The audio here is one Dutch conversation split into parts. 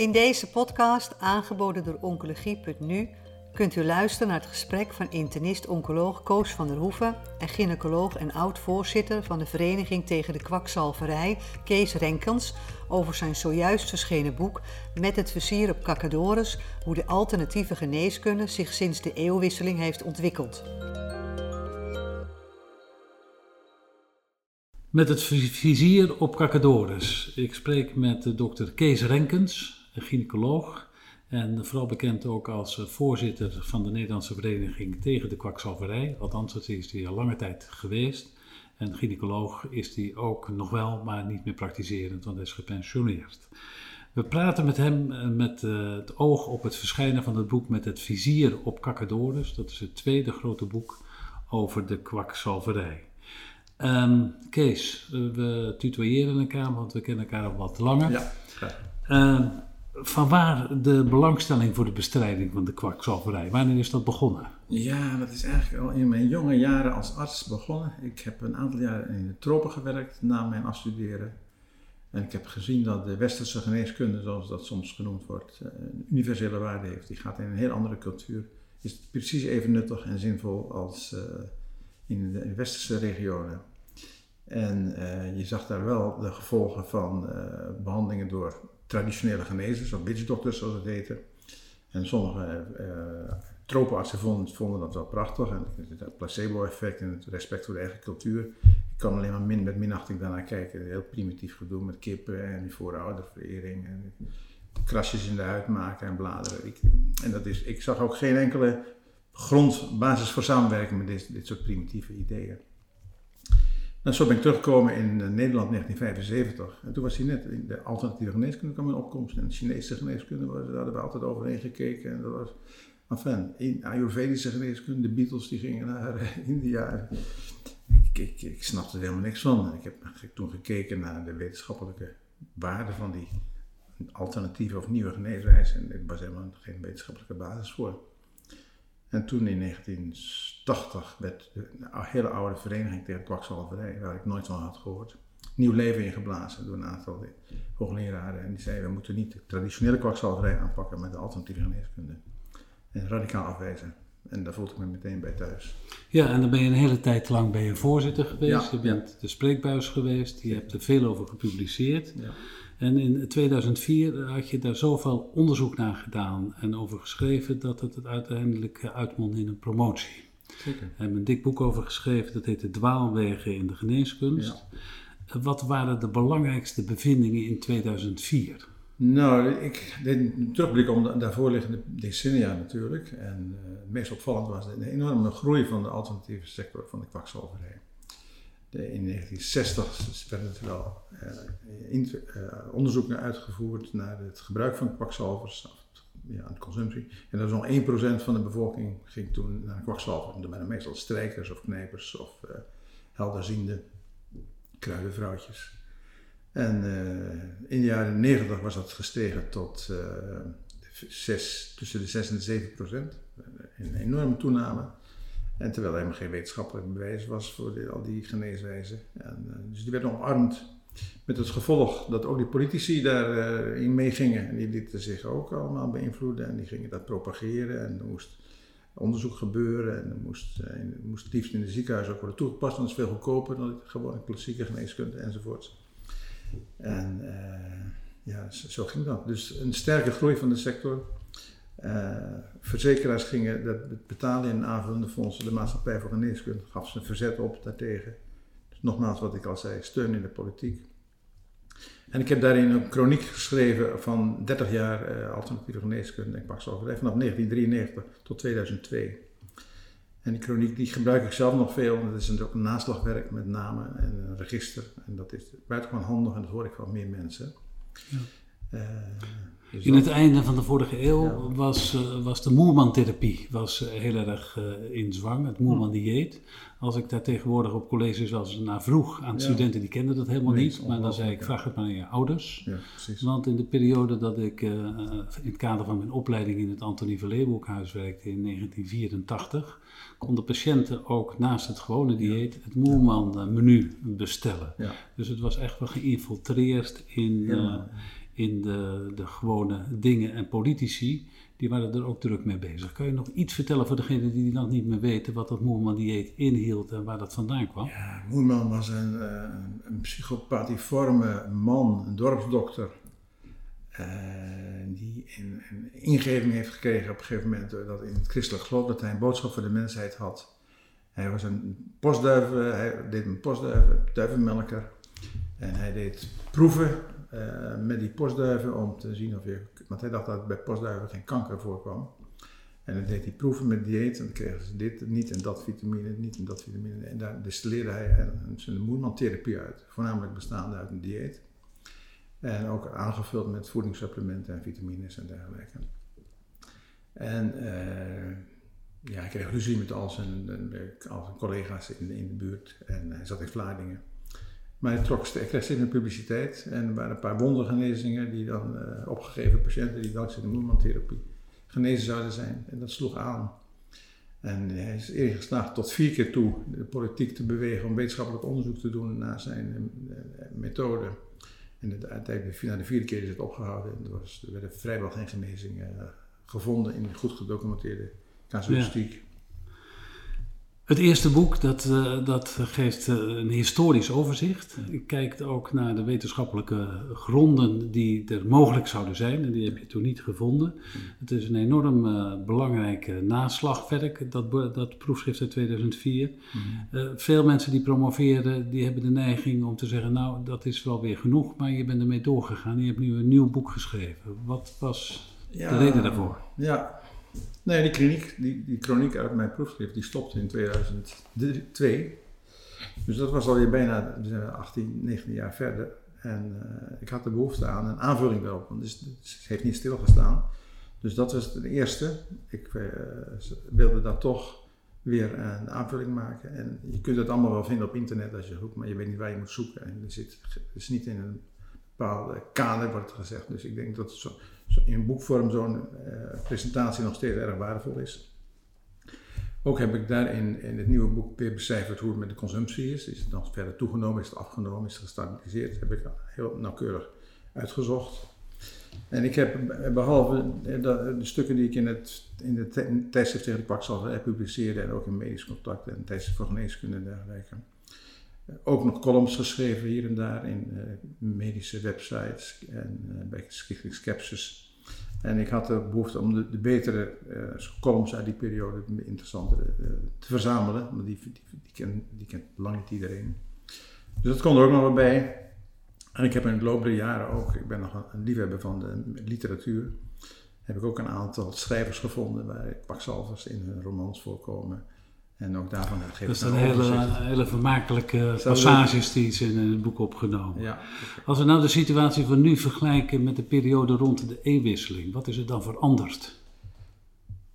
In deze podcast, aangeboden door Oncologie.nu, kunt u luisteren naar het gesprek van internist-oncoloog Koos van der Hoeven en gynaecoloog en oud-voorzitter van de Vereniging tegen de Kwakzalverij, Kees Renkens, over zijn zojuist verschenen boek Met het vizier op Kakadores, hoe de alternatieve geneeskunde zich sinds de eeuwwisseling heeft ontwikkeld. Met het vizier op Kakadores. Ik spreek met dokter Kees Renkens, gynaecoloog. En vooral bekend ook als voorzitter van de Nederlandse Vereniging tegen de kwakzalverij. Althans, dat is hij al lange tijd geweest. En gynaecoloog is hij ook nog wel, maar niet meer praktiserend, want hij is gepensioneerd. We praten met hem eh, met uh, het oog op het verschijnen van het boek met het vizier op Kakadores. Dat is het tweede grote boek over de kwakzalverij. Um, Kees, we tutoyeren elkaar, want we kennen elkaar al wat langer. Ja, uh, van waar de belangstelling voor de bestrijding van de kwakzalverij? Wanneer is dat begonnen? Ja, dat is eigenlijk al in mijn jonge jaren als arts begonnen. Ik heb een aantal jaren in de tropen gewerkt na mijn afstuderen. En ik heb gezien dat de westerse geneeskunde, zoals dat soms genoemd wordt, een universele waarde heeft. Die gaat in een heel andere cultuur. Is precies even nuttig en zinvol als uh, in de westerse regionen. En uh, je zag daar wel de gevolgen van uh, behandelingen door traditionele genezers, of witchdokters zoals het heette. En sommige uh, tropenartsen vonden, vonden, dat wel prachtig. En het placebo-effect en het respect voor de eigen cultuur. Ik kan alleen maar min, met minachting daarnaar kijken. Heel primitief gedoe met kippen en voorouderverering. En krasjes in de huid maken en bladeren. Ik, en dat is, ik zag ook geen enkele grondbasis voor samenwerking met dit, dit soort primitieve ideeën. Nou, zo ben ik teruggekomen in Nederland 1975. En toen was hij net in de alternatieve geneeskunde kwam in opkomst. En de Chinese geneeskunde, daar hadden we altijd overheen gekeken. En dat was, enfin, in Ayurvedische geneeskunde, de Beatles die gingen naar India. Ik, ik, ik snapte er helemaal niks van. Ik heb toen gekeken naar de wetenschappelijke waarde van die alternatieve of nieuwe geneeswijze. En er was helemaal geen wetenschappelijke basis voor. En toen in 1980 werd de hele oude vereniging tegen kwakzalverij, waar ik nooit van had gehoord, nieuw leven ingeblazen door een aantal hoogleraren. En die zeiden, we moeten niet de traditionele kwakzalverij aanpakken, maar de alternatieve geneeskunde. En radicaal afwijzen. En daar voelde ik me meteen bij thuis. Ja, en dan ben je een hele tijd lang bij je voorzitter geweest. Ja, je bent ja. de spreekbuis geweest. Je hebt er veel over gepubliceerd. Ja. En in 2004 had je daar zoveel onderzoek naar gedaan en over geschreven dat het uiteindelijk uitmondde in een promotie. Zeker. We hebben een dik boek over geschreven, dat heette Dwaalwegen in de geneeskunst. Wat waren de belangrijkste bevindingen in 2004? Nou, ik deed een terugblik om de daarvoor liggende decennia natuurlijk. En uh, het meest opvallend was de enorme groei van de alternatieve sector van de kwakzalverij. De, in 1960 werden er wel uh, in, uh, onderzoek uitgevoerd naar het gebruik van kwakzalvers, ja, aan de consumptie. En dat was nog 1% van de bevolking ging toen naar kwakzalver. Dat waren meestal strijkers of knijpers of uh, helderziende kruidenvrouwtjes. En in de jaren 90 was dat gestegen tot 6, tussen de 6 en de 7 procent. Een enorme toename. En terwijl er helemaal geen wetenschappelijk bewijs was voor al die geneeswijzen. En, uh, dus die werden omarmd met het gevolg dat ook die politici daarin uh, meegingen. En die lieten zich ook allemaal beïnvloeden en die gingen dat propageren. En er moest onderzoek gebeuren en er moest, in, moest liefst in de ziekenhuizen ook worden toegepast. Want dat is veel goedkoper dan gewoon klassieke geneeskunde enzovoorts. En ja, zo ging dat. Dus een sterke groei van de sector. Uh, verzekeraars gingen dat betalen in aanvullende fondsen. De maatschappij voor geneeskunde gaf ze een verzet op daartegen. Dus nogmaals wat ik al zei, steun in de politiek. En ik heb daarin een chroniek geschreven van 30 jaar uh, alternatieve geneeskunde en kwakzalverij, vanaf 1993 tot 2002. En die chroniek die gebruik ik zelf nog veel, dat is ook een naslagwerk met namen en een register. En dat is buitengewoon handig en dat hoor ik van meer mensen. Ja. Uh, dus in het einde van de vorige eeuw ja. was, uh, was de Moerman-therapie was, uh, heel erg uh, in zwang, het Moerman-dieet. Als ik daar tegenwoordig op colleges eens naar vroeg aan ja. studenten, die kenden dat helemaal nee, niet. Maar dan zei ik, vraag het maar aan je ouders. Ja, Want in de periode dat ik in het kader van mijn opleiding in het Antonie van Leeuwenhoekhuis werkte in 1984, konden patiënten ook naast het gewone dieet het Moerman-menu bestellen. Dus het was echt wel geïnfiltreerd in in de, de gewone dingen en politici, die waren er ook druk mee bezig. Kan je nog iets vertellen voor degenen die dat niet meer weten, wat dat Moerman-dieet inhield en waar dat vandaan kwam? Ja, Moerman was een, uh, een psychopathiforme man, een dorpsdokter, uh, die een, ingeving heeft gekregen op een gegeven moment dat in het christelijk geloof dat hij een boodschap voor de mensheid had. Hij was een postduiven, hij deed een postduiven, duivenmelker. En hij deed proeven uh, met die postduiven om te zien of je, want hij dacht dat bij postduiven geen kanker voorkwam. En dan deed hij proeven met dieet en dan kregen ze dit niet en dat vitamine, niet en dat vitamine. En daar distilleerde hij zijn Moerman-therapie uit, voornamelijk bestaande uit een dieet. En ook aangevuld met voedingssupplementen en vitamines en dergelijke. En uh, ja, hij kreeg ruzie met al zijn, al collega's in, in de buurt en hij zat in Vlaardingen. Maar hij, trok, hij kreeg steeds publiciteit en er waren een paar wondergenezingen die dan uh, opgegeven patiënten die dankzij de Moerman-therapie genezen zouden zijn. En dat sloeg aan. En hij is eerder geslaagd tot vier keer toe de politiek te bewegen om wetenschappelijk onderzoek te doen naar zijn uh, methode. En uiteindelijk na de vierde keer is het opgehouden. En er, was, er werden vrijwel geen genezingen gevonden in goed gedocumenteerde casuïstiek. Het eerste boek dat, uh, dat geeft uh, een historisch overzicht. Het kijkt ook naar de wetenschappelijke gronden die er mogelijk zouden zijn. En die heb je toen niet gevonden. Het is een enorm uh, belangrijk naslagwerk, dat, dat proefschrift uit 2004. Mm. veel mensen die promoveren, die hebben de neiging om te zeggen... nou, dat is wel weer genoeg, maar je bent ermee doorgegaan. Je hebt nu een nieuw boek geschreven. Wat was ja, de reden daarvoor? Ja, Nee, die kliniek, die, die chroniek uit mijn proefschrift, die stopte in 2002. Dus dat was alweer bijna 18, 19 jaar verder. En uh, ik had de behoefte aan een aanvulling daarop, want dus, het heeft niet stilgestaan. Dus dat was het eerste. Ik uh, wilde daar toch weer een aanvulling maken. En je kunt het allemaal wel vinden op internet als je zoekt, maar je weet niet waar je moet zoeken. En je zit dus niet in een bepaalde kader, wordt gezegd. Dus ik denk dat het zo, in boekvorm zo'n uh, presentatie nog steeds erg waardevol is. Ook heb ik daarin in het nieuwe boek weer becijferd hoe het met de consumptie is. Is het nog verder toegenomen, is het afgenomen, is het gestabiliseerd? Dat heb ik heel nauwkeurig uitgezocht. En ik heb behalve de, de stukken die ik in het in de tijdschrift tegen de kwakzalver publiceerde en ook in medisch contact en tijdschrift voor geneeskunde en dergelijke, ook nog columns geschreven hier en daar in uh, medische websites en uh, bij Schriftelijk Skepsis. En ik had de behoefte om de, de betere uh, columns uit die periode, de interessantere, te verzamelen. Want die, die, die, die kent lang niet iedereen. Dus dat komt er ook nog wel bij. En ik heb in de loop der jaren ook, ik ben nog een liefhebber van de literatuur, heb ik ook een aantal schrijvers gevonden waar kwakzalvers in hun romans voorkomen. En ook daarvan geeft Dat zijn hele, hele vermakelijke passages die ze in het boek opgenomen. Ja. Als we nou de situatie van nu vergelijken met de periode rond de eeuwwisseling, wat is er dan veranderd?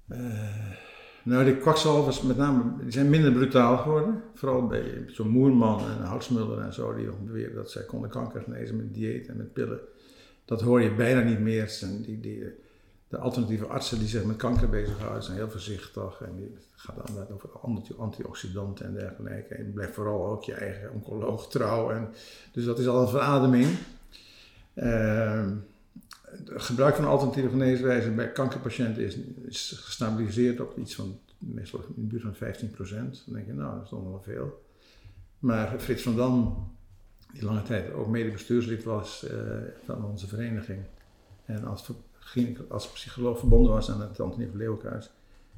Uh, nou, de kwakzalvers met name, die zijn minder brutaal geworden. Vooral bij zo'n Moerman en Houtsmulder en zo, die beweren dat zij konden kanker genezen met dieet en met pillen. Dat hoor je bijna niet meer. Die, die, de alternatieve artsen die zich met kanker bezighouden zijn heel voorzichtig. En die gaat dan over antioxidanten en dergelijke. En blijf vooral ook je eigen oncoloog trouw. En, dus dat is al een verademing. Uh, het gebruik van alternatieve geneeswijzen bij kankerpatiënten is, is, gestabiliseerd op iets van meestal in de buurt van 15 procent. Dan denk je, nou, dat is nog wel veel. Maar Frits van Dam, die lange tijd ook medebestuurslid was uh, van onze vereniging. En als als psycholoog verbonden was aan het Antonie van Leeuwenhuis,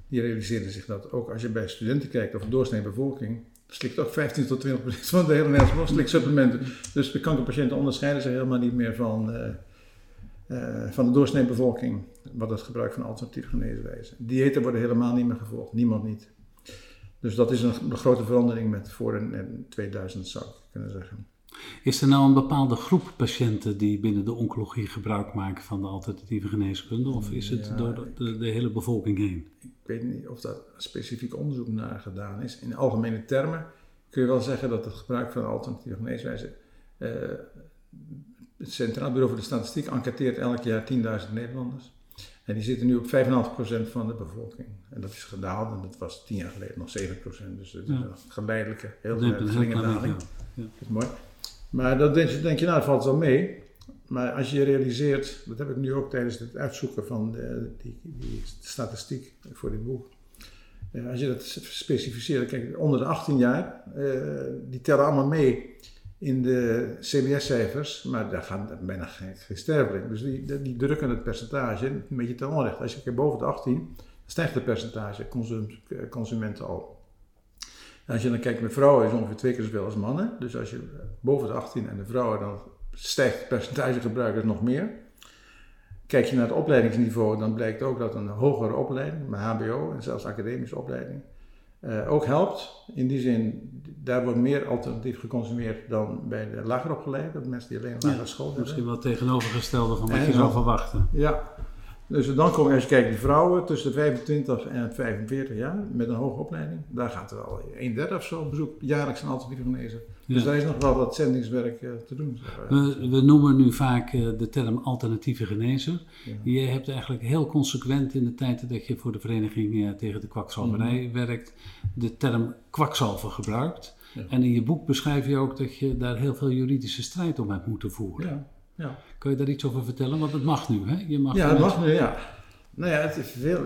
die realiseerde zich dat ook als je bij studenten kijkt of doorsnee bevolking, slikt ook 15 tot 20 procent van de hele Nederlandse slikt supplementen. Dus de kankerpatiënten onderscheiden zich helemaal niet meer van, uh, uh, van de doorsnee bevolking wat het gebruik van alternatieve geneeswijzen. Diëten worden helemaal niet meer gevolgd, niemand niet. Dus dat is een, grote verandering met voor en 2000 zou ik kunnen zeggen. Is er nou een bepaalde groep patiënten die binnen de oncologie gebruik maken van de alternatieve geneeskunde? Of is het door de, de, hele bevolking heen? Ik weet niet of daar specifiek onderzoek naar gedaan is. In algemene termen kun je wel zeggen dat het gebruik van alternatieve geneeswijzen. Uh, het Centraal Bureau voor de Statistiek enquêteert elk jaar 10.000 Nederlanders. En die zitten nu op 5,5% van de bevolking. En dat is gedaald en dat was tien jaar geleden nog 7%. Dus het is een geleidelijke, heel geleidelijke daling. Ja. Dat is mooi. Maar dan denk je, nou, dat valt wel mee. Maar als je realiseert, dat heb ik nu ook tijdens het uitzoeken van de, die, die statistiek voor dit boek. Uh, als je dat specificeert, kijk, onder de 18 jaar, uh, die tellen allemaal mee in de CBS-cijfers, maar daar gaan bijna geen, geen. Dus die, die, drukken het percentage een beetje ten onrecht. Als je kijkt boven de 18, stijgt het percentage consum, consumenten al. Als je dan kijkt met vrouwen, is het ongeveer twee keer zoveel als mannen. Dus als je boven de 18 en de vrouwen, dan stijgt het percentage gebruikers nog meer. Kijk je naar het opleidingsniveau, dan blijkt ook dat een hogere opleiding, met HBO en zelfs academische opleiding, uh, ook helpt. In die zin, daar wordt meer alternatief geconsumeerd dan bij de lager opgeleide, mensen die alleen een lagere school hebben. Misschien wel tegenovergestelde van wat je zou verwachten. Ja, dus dan kom je, als je kijkt, die vrouwen tussen de 25 en 45 jaar met een hoge opleiding, daar gaat er al een derde of zo bezoek jaarlijks een alternatief genezen. Dus daar is nog wel wat zendingswerk uh, te doen. We, we, noemen nu vaak uh, de term alternatieve genezer. Ja. Je hebt eigenlijk heel consequent in de tijd dat je voor de Vereniging uh, tegen de Kwakzalverij mm. werkt, de term kwakzalver gebruikt. Ja. En in je boek beschrijf je ook dat je daar heel veel juridische strijd om hebt moeten voeren. Ja. Kun je daar iets over vertellen? Want het mag nu, hè? Je mag ja, het mag nu, ja. Nou ja, het is veel.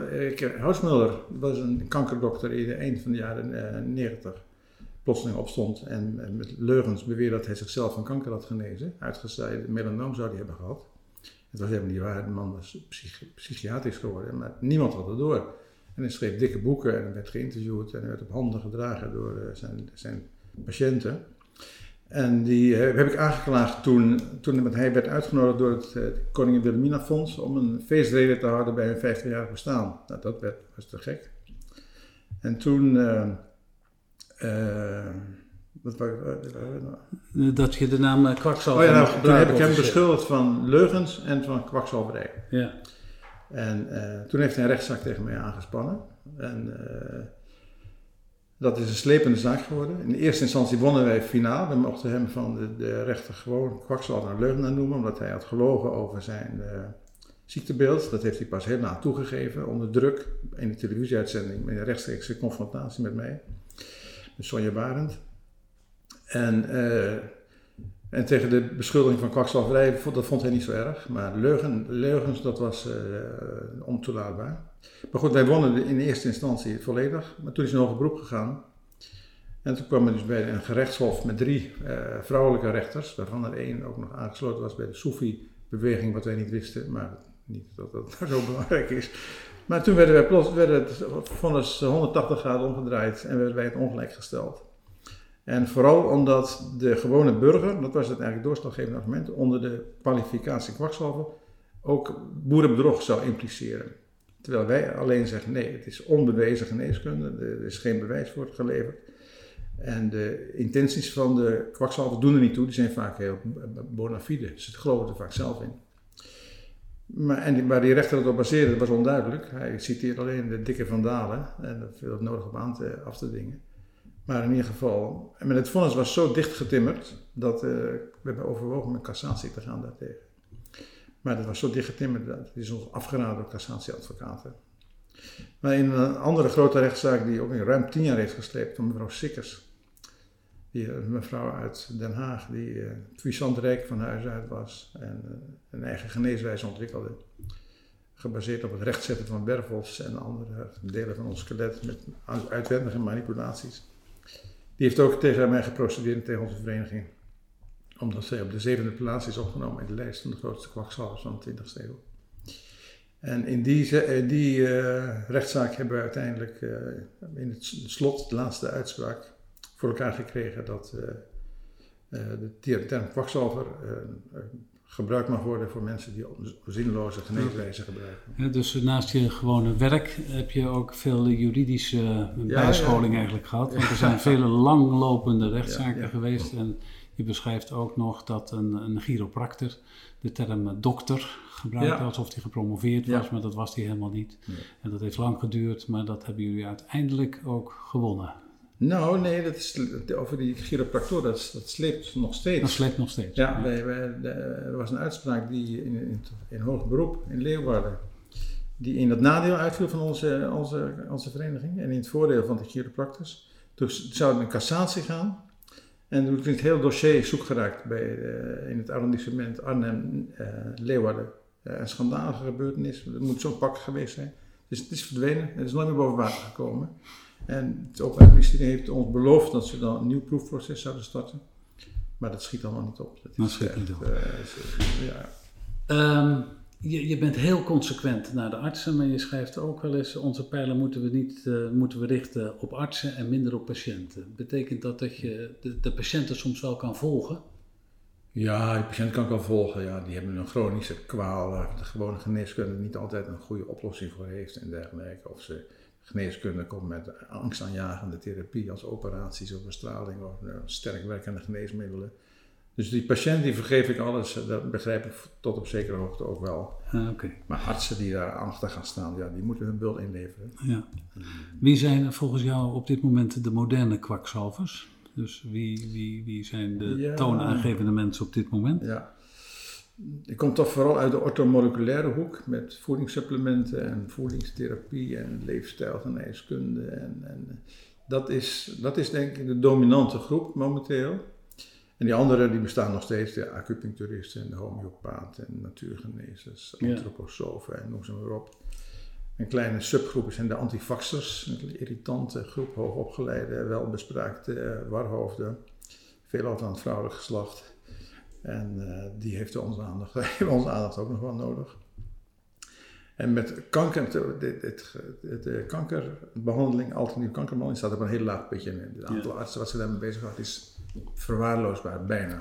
Hausmuller was een kankerdokter in de eind van de jaren uh, 90. Plotseling opstond en, met leugens beweerde dat hij zichzelf van kanker had genezen. Uitgezaaide melanoom zou hij hebben gehad. Het was helemaal niet waar. De man was psychi psychiatrisch geworden, maar niemand had het door. En hij schreef dikke boeken en werd geïnterviewd en werd op handen gedragen door uh, zijn, zijn patiënten. En die uh, heb ik aangeklaagd toen, toen hij werd uitgenodigd door het uh, Koningin Wilhelmina Fonds om een feestreden te houden bij hun 50-jarig bestaan. Nou, dat werd, was te gek. En toen. Uh, wat dat je de naam kwakzalver. Oh ja, nou, toen heb ik hem beschuldigd van leugens en van kwakzalverij. Ja. En toen heeft hij een rechtszaak tegen mij aangespannen. En dat is een slepende zaak geworden. In eerste instantie wonnen wij finaal. We mochten hem van de, de rechter gewoon kwakzalver en leugenaar noemen, omdat hij had gelogen over zijn uh, ziektebeeld. Dat heeft hij pas helemaal toegegeven, onder druk, in de televisieuitzending, in een rechtstreekse confrontatie met mij, met Sonja Barend. En, uh, en tegen de beschuldiging van kwakzalverij, dat vond hij niet zo erg. Maar leugen, leugens, dat was uh, ontoelaatbaar. Maar goed, wij wonnen in eerste instantie volledig, maar toen is een beroep gegaan. En toen kwam we dus bij een gerechtshof met drie uh, vrouwelijke rechters, waarvan er één ook nog aangesloten was bij de Soefi-beweging, wat wij niet wisten, maar niet dat dat zo belangrijk is. Maar toen werden wij plots, werden het vonnis 180 graden omgedraaid en werden wij het ongelijk gesteld. En vooral omdat de gewone burger, dat was het eigenlijk doorslaggevende argument, onder de kwalificatie kwakzalver ook boerenbedrog zou impliceren. Terwijl wij alleen zeggen, nee, het is onbewezen geneeskunde, er is geen bewijs voor geleverd. En de intenties van de kwakzalvers doen er niet toe, die zijn vaak heel bona fide. Ze geloven er vaak zelf in. Maar, en waar die rechter het op baseerde, was onduidelijk. Hij citeert alleen de dikke vandalen en dat viel het nodig op aan te, af te dingen. Maar in ieder geval, en het vonnis was zo dicht getimmerd dat uh, we hebben overwogen met cassatie te gaan daartegen. Maar dat was zo dichtgetimmerd, dat is ons afgeraden door cassatieadvocaten. Maar in een andere grote rechtszaak die ook in ruim tien jaar heeft gesleept van mevrouw Sikkers. Die, eh, mevrouw uit Den Haag die uh, rijk van huis uit was en uh, een eigen geneeswijze ontwikkelde. Gebaseerd op het rechtzetten van wervels en andere delen van ons skelet met uitwendige manipulaties. Die heeft ook tegen mij geprocedeerd tegen onze vereniging omdat zij op de zevende plaats is opgenomen in de lijst van de grootste kwakzalvers van de 20e eeuw. En in die, in die uh, rechtszaak hebben we uiteindelijk uh, in het slot, de laatste uitspraak, voor elkaar gekregen dat uh, de term kwakzalver gebruikt mag worden voor mensen die zinloze geneeswijzen gebruiken. Ja, dus naast je gewone werk heb je ook veel juridische bijscholing eigenlijk gehad. Want er zijn vele langlopende rechtszaken geweest. En beschrijft ook nog dat een, een chiropractor de term dokter gebruikte alsof hij gepromoveerd was, maar dat was hij helemaal niet. En dat heeft lang geduurd, maar dat hebben jullie uiteindelijk ook gewonnen. Nou, nee, dat is, over die chiropractor, dat, dat sleept nog steeds. Dat sleept nog steeds. Ja, Wij, wij, er was een uitspraak die in, in, in hoog beroep in Leeuwarden, die in het nadeel uitviel van onze, onze, onze vereniging en in het voordeel van de chiropractors. Dus zouden een cassatie gaan En toen is het hele dossier zoek geraakt bij, in het arrondissement Arnhem, Leeuwarden. een schandalige gebeurtenis, het moet zo'n pak geweest zijn. Dus het is verdwenen, het is nooit meer boven water gekomen. En het Openbaar Ministerie heeft ons beloofd dat ze dan een nieuw proefproces zouden starten. Maar dat schiet allemaal niet op. Dat, dat schiet niet op. Uh, ja. Um, je, je, bent heel consequent naar de artsen, maar je schrijft ook wel eens: onze pijlen moeten we, niet, uh, moeten we richten op artsen en minder op patiënten. Betekent dat dat je de, patiënten soms wel kan volgen? Ja, de patiënt kan ik wel volgen. Ja, die hebben een chronische kwaal waar de gewone geneeskunde niet altijd een goede oplossing voor heeft en dergelijke. Of ze geneeskunde komt met angstaanjagende therapie als operaties of bestraling of uh, sterk werkende geneesmiddelen. Dus die patiënt die vergeef ik alles, dat begrijp ik tot op zekere hoogte ook wel. Ah, okay. Maar artsen die daar achter gaan staan, ja, die moeten hun bult inleveren. Ja. Wie zijn volgens jou op dit moment de moderne kwakzalvers? Dus wie, wie, wie zijn de ja. toonaangevende mensen op dit moment? Ja. Ik kom toch vooral uit de orthomoleculaire hoek met voedingssupplementen en voedingstherapie en leefstijlgeneeskunde. En, en dat, is, dat is denk ik de dominante groep momenteel. En die anderen die bestaan nog steeds, de acupuncturisten en de homeopaten en natuurgenezers, antroposofen en noem ze maar op. Een kleine subgroep zijn de antivaxers, een irritante groep hoogopgeleide, welbespraakte uh, warhoofden, veelal van het vrouwelijk geslacht. En uh, die heeft onze aandacht, onze aandacht ook nog wel nodig. En met kanker, de, kankerbehandeling, alternatieve kankerbehandeling, staat op een heel laag pitje. Het aantal artsen wat ze daarmee bezig waren is verwaarloosbaar, bijna.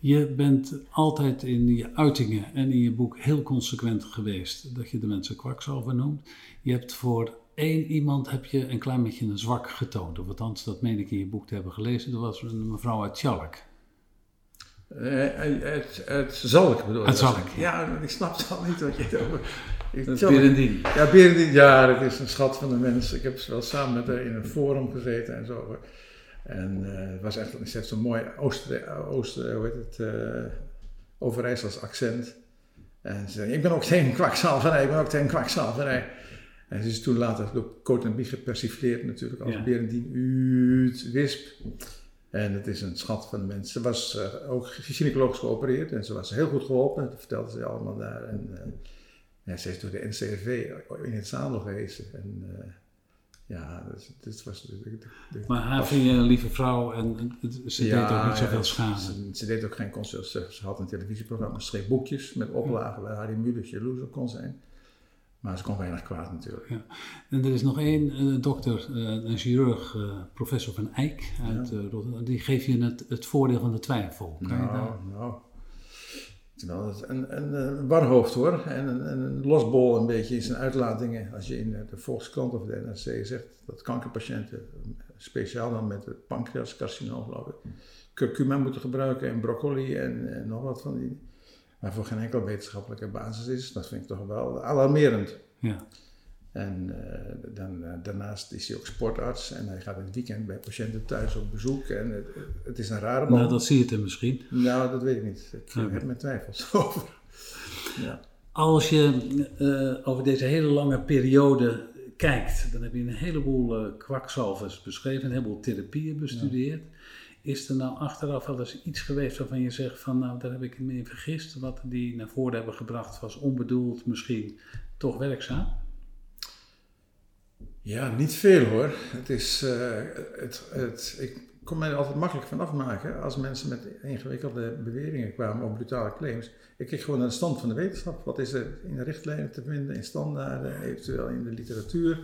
Je bent altijd in je uitingen en in je boek heel consequent geweest dat je de mensen kwakzalver noemt. Je hebt voor één iemand heb je een klein beetje een zwak getoond. Of althans, dat meen ik in je boek te hebben gelezen. Dat was een mevrouw uit Tjalk. Uh, het, het Zalk bedoel je? Het Zalk. Ja, ik snap het al niet wat je het over... Dat is Berendien. Ja, Berendien, ja, dat is een schat van de mens. Ik heb wel samen met haar in een forum gezeten en zo. En het was echt, het heeft zo'n mooi Ooster, Ooster, hoe heet het, uh, Overijssels accent. En ze zei, ik ben ook tegen kwakzalverij, ik ben ook tegen kwakzalverij. En ze is toen later door Coat en Bie gepersifleerd natuurlijk als ja. Berendien Uut Wisp. En het is een schat van de mensen. Ze was uh, ook gynaecologisch geopereerd en ze was heel goed geholpen. Dat vertelde ze allemaal daar. En uh, ja, ze is door de NCRV in het zadel geweest. En uh, ja, dus, dit was de, Maar haar vind je een lieve vrouw en ze ja, deed ook niet zoveel schade. Ze, ze, deed ook geen consult. Ze, ze, had een televisieprogramma, schreef boekjes met oplagen waar Harry Mulisch jaloers op kon zijn. Maar ze kon weinig kwaad natuurlijk. Ja. En er is nog één uh, dokter, uh, een chirurg, uh, professor Van Eyck uit ja. Rotterdam. Die geeft je het, het voordeel van de twijfel. Kan nou, je nou. Terwijl het een, warhoofd hoor. En een, losbol een beetje in zijn uitlatingen. Als je in de Volkskrant of de NRC zegt dat kankerpatiënten, speciaal dan met het pancreascarcinoom geloof ik, curcuma moeten gebruiken en broccoli en, en nog wat van die maar voor geen enkele wetenschappelijke basis is. Dat vind ik toch wel alarmerend. Ja. En uh, dan, uh, daarnaast is hij ook sportarts en hij gaat in het weekend bij patiënten thuis op bezoek. En het, het is een rare man. Nou, dat zie je er misschien. Nou, dat weet ik niet. Ik okay. heb mijn twijfels over. ja. Als je uh, over deze hele lange periode kijkt, dan heb je een heleboel kwakzalvers beschreven, een heleboel therapieën bestudeerd. Ja. Is er nou achteraf wel eens iets geweest waarvan je zegt van nou daar heb ik me in vergist. Wat die naar voren hebben gebracht was onbedoeld misschien toch werkzaam? Ja, niet veel hoor. Het is, uh, het, het, ik kon mij er altijd makkelijk van afmaken als mensen met ingewikkelde beweringen kwamen of brutale claims. Ik keek gewoon naar de stand van de wetenschap. Wat is er in de richtlijnen te vinden, in standaarden, eventueel in de literatuur.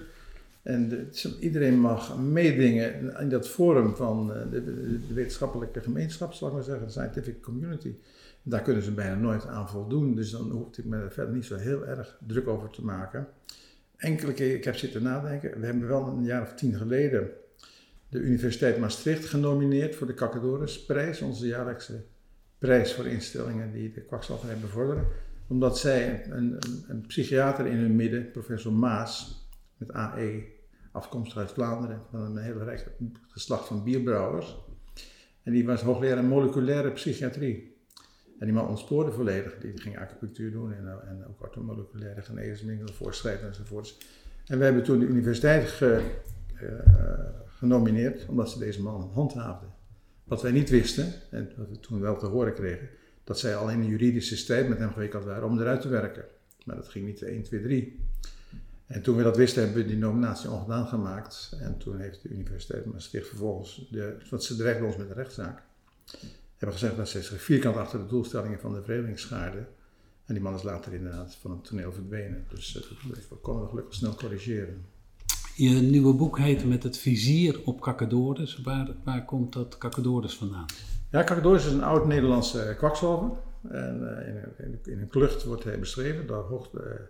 En de, iedereen mag meedingen in dat forum van eh, de, de, wetenschappelijke gemeenschap, zal ik maar zeggen, de scientific community. Daar kunnen ze bijna nooit aan voldoen, dus dan hoef ik me er verder niet zo heel erg druk over te maken. Enkele keer, ik heb zitten nadenken, we hebben wel een jaar of tien geleden de Universiteit Maastricht genomineerd voor de Kakadorisprijs, onze jaarlijkse prijs voor instellingen die de kwakzalverij bevorderen. Omdat zij een, een, een psychiater in hun midden, professor Maas, met AE, afkomstig uit Vlaanderen, van een hele rijk geslacht van bierbrouwers. En die was hoogleraar moleculaire psychiatrie. En die man ontspoorde volledig. Die ging acupunctuur doen en, en ook orthomoleculaire geneesmiddelen voorschrijven enzovoorts. En we hebben toen de universiteit ge, uh, genomineerd omdat ze deze man handhaafden. Wat wij niet wisten, en wat we toen wel te horen kregen, dat zij al in een juridische strijd met hem gewikkeld waren om eruit te werken. Maar dat ging niet 1, 2, 3. En toen we dat wisten, hebben we die nominatie ongedaan gemaakt. En toen heeft de Universiteit Maastricht vervolgens, de, want ze dreigden ons met een rechtszaak, hebben gezegd dat ze zich vierkant achter de doelstellingen van de vereniging schaarden. En die man is later inderdaad van het toneel verdwenen. Dus we konden gelukkig snel corrigeren. Je nieuwe boek heet Met het vizier op Kakadores. Waar, waar komt dat Kakadores vandaan? Ja, Kakadores is een oud Nederlandse kwakzalver. En uh, in, een, in, een klucht wordt hij beschreven. Daar hoogte,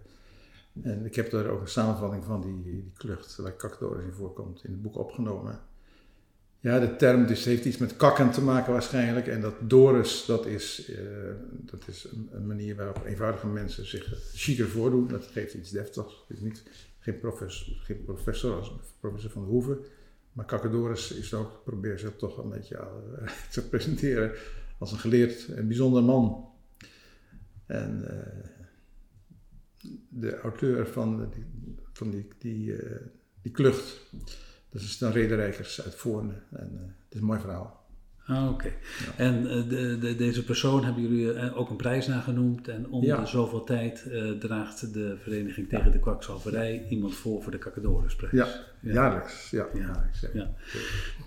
uh, en ik heb daar ook een samenvatting van die, die klucht, waar Kakadores in voorkomt, in het boek opgenomen. Ja, de term dus heeft iets met kakken te maken waarschijnlijk. En dat Doris, dat is, uh, dat is een, een, manier waarop eenvoudige mensen zich chiquer voordoen. Dat geeft iets deftigs. Het is niet, geen, professor, geen professor als professor van de Hoeven. Maar Kakadores is ook, probeert zich toch een beetje uh, te presenteren als een geleerd en bijzonder man. En uh, de auteur van van die, die, die klucht dat is dan Rederijkers uit Voorne. En uh, het is een mooi verhaal. Ah, oké. Okay. Ja. En uh, de, de, deze persoon hebben jullie uh, ook een prijs naar genoemd. En om ja. de zoveel tijd draagt de Vereniging tegen ja. de Kwakzalverij iemand voor voor de Kakadoresprijs. Ja, jaarlijks. Ja. ja.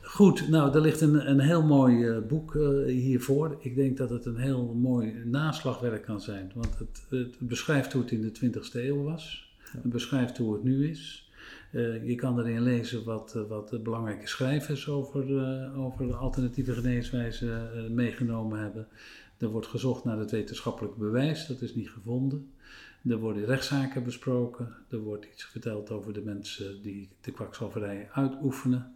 Goed, nou, er ligt een, een heel mooi boek hiervoor. Ik denk dat het een heel mooi naslagwerk kan zijn. Want het, het beschrijft hoe het in de 20e eeuw was. Het beschrijft hoe het nu is. Uh, je kan erin lezen wat, uh, wat belangrijke schrijvers over, over de alternatieve geneeswijze meegenomen hebben. Er wordt gezocht naar het wetenschappelijk bewijs, dat is niet gevonden. Er worden rechtszaken besproken. Er wordt iets verteld over de mensen die de kwakzalverij uitoefenen.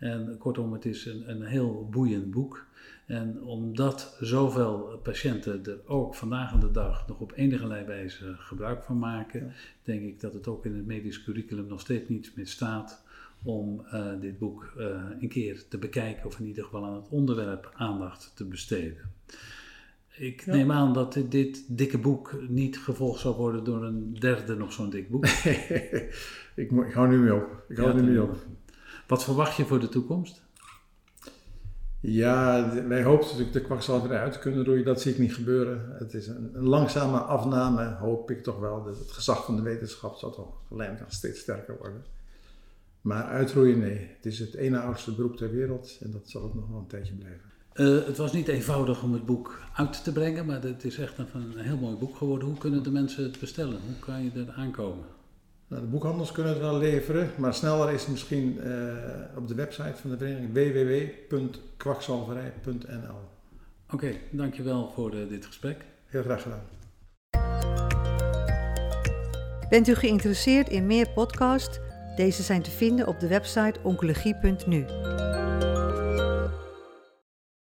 En kortom, het is een, een heel boeiend boek. En omdat zoveel patiënten er ook vandaag aan de dag nog op enige wijze gebruik van maken, ja. denk ik dat het ook in het medisch curriculum nog steeds niet meer staat om uh, dit boek uh, een keer te bekijken of in ieder geval aan het onderwerp aandacht te besteden. Ik ja. neem aan dat dit, dit, dikke boek niet gevolgd zal worden door een derde nog zo'n dik boek. ik, ik, hou nu mee op. Ik hou ja, nu mee op. Wat verwacht je voor de toekomst? Ja, wij hopen natuurlijk de kwakzalverij uit te kunnen roeien. Dat zie ik niet gebeuren. Het is een, een langzame afname, hoop ik toch wel. Het gezag van de wetenschap zal toch geleidelijk steeds sterker worden. Maar uitroeien, nee. Het is het ene oudste beroep ter wereld en dat zal het nog wel een tijdje blijven. Uh, het was niet eenvoudig om het boek uit te brengen, maar het is echt een, een heel mooi boek geworden. Hoe kunnen de mensen het bestellen? Hoe kan je er aankomen? Nou, de boekhandels kunnen het wel leveren, maar sneller is het misschien uh, op de website van de vereniging www.kwakzalverij.nl. Oké, okay, dankjewel voor uh, dit gesprek. Heel graag gedaan. Bent u geïnteresseerd in meer podcasts? Deze zijn te vinden op de website oncologie.nu.